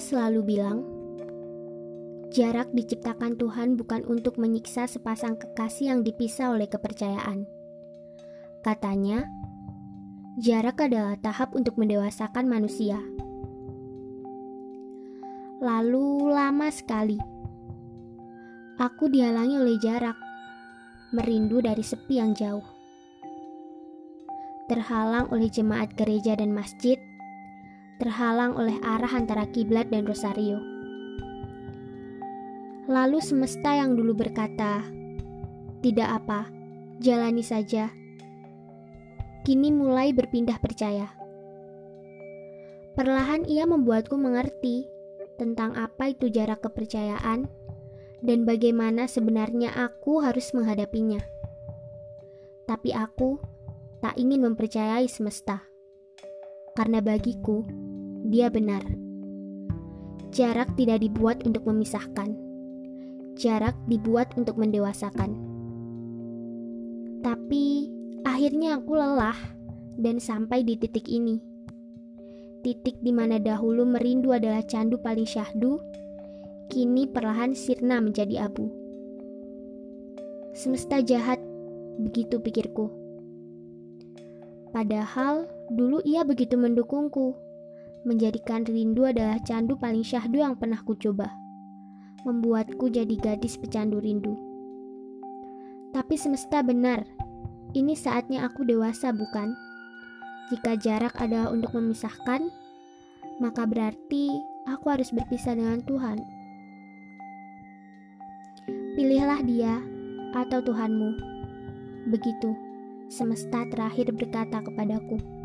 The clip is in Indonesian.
Selalu bilang, jarak diciptakan Tuhan bukan untuk menyiksa sepasang kekasih yang dipisah oleh kepercayaan. Katanya, jarak adalah tahap untuk mendewasakan manusia. Lalu lama sekali, aku dihalangi oleh jarak, merindu dari sepi yang jauh. Terhalang oleh jemaat gereja dan masjid, terhalang oleh arah antara kiblat dan rosario. Lalu semesta yang dulu berkata, "Tidak apa, jalani saja." Kini mulai berpindah percaya. Perlahan ia membuatku mengerti tentang apa itu jarak kepercayaan dan bagaimana sebenarnya aku harus menghadapinya. Tapi aku tak ingin mempercayai semesta, karena bagiku dia benar. Jarak tidak dibuat untuk memisahkan. Jarak dibuat untuk mendewasakan. Tapi akhirnya aku lelah dan sampai di titik ini. Titik di mana dahulu merindu adalah candu paling syahdu, kini perlahan sirna menjadi abu. Semesta jahat, begitu pikirku. Padahal dulu ia begitu mendukungku menjadikan rindu adalah candu paling syahdu yang pernah ku coba. Membuatku jadi gadis pecandu rindu. Tapi semesta benar, ini saatnya aku dewasa bukan? Jika jarak adalah untuk memisahkan, maka berarti aku harus berpisah dengan Tuhan. Pilihlah dia atau Tuhanmu. Begitu, semesta terakhir berkata kepadaku.